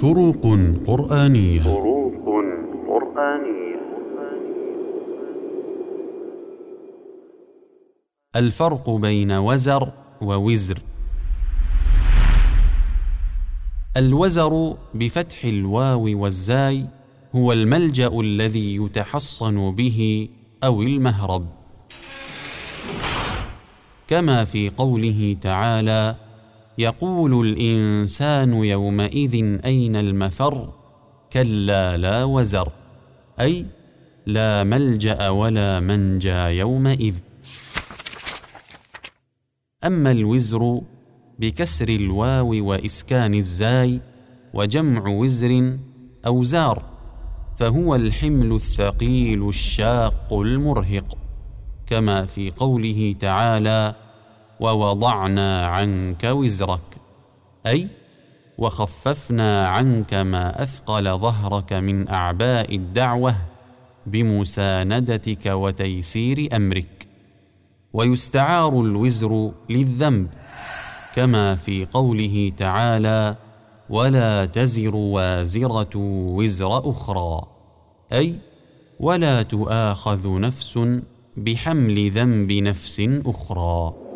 فروق قرآنية. فروق قرآنية. الفرق بين وزر ووزر. الوزر بفتح الواو والزاي هو الملجأ الذي يتحصن به أو المهرب. كما في قوله تعالى يقول الإنسان يومئذ أين المفر؟ كلا لا وزر. أي لا ملجأ ولا منجى يومئذ. أما الوزر بكسر الواو وإسكان الزاي وجمع وزر اوزار فهو الحمل الثقيل الشاق المرهق. كما في قوله تعالى ووضعنا عنك وزرك. أي وخففنا عنك ما أثقل ظهرك من أعباء الدعوة بمساندتك وتيسير أمرك. ويستعار الوزر للذنب كما في قوله تعالى ولا تزر وازرة وزر أخرى أي ولا تؤاخذ نفس بحمل ذنب نفس أخرى.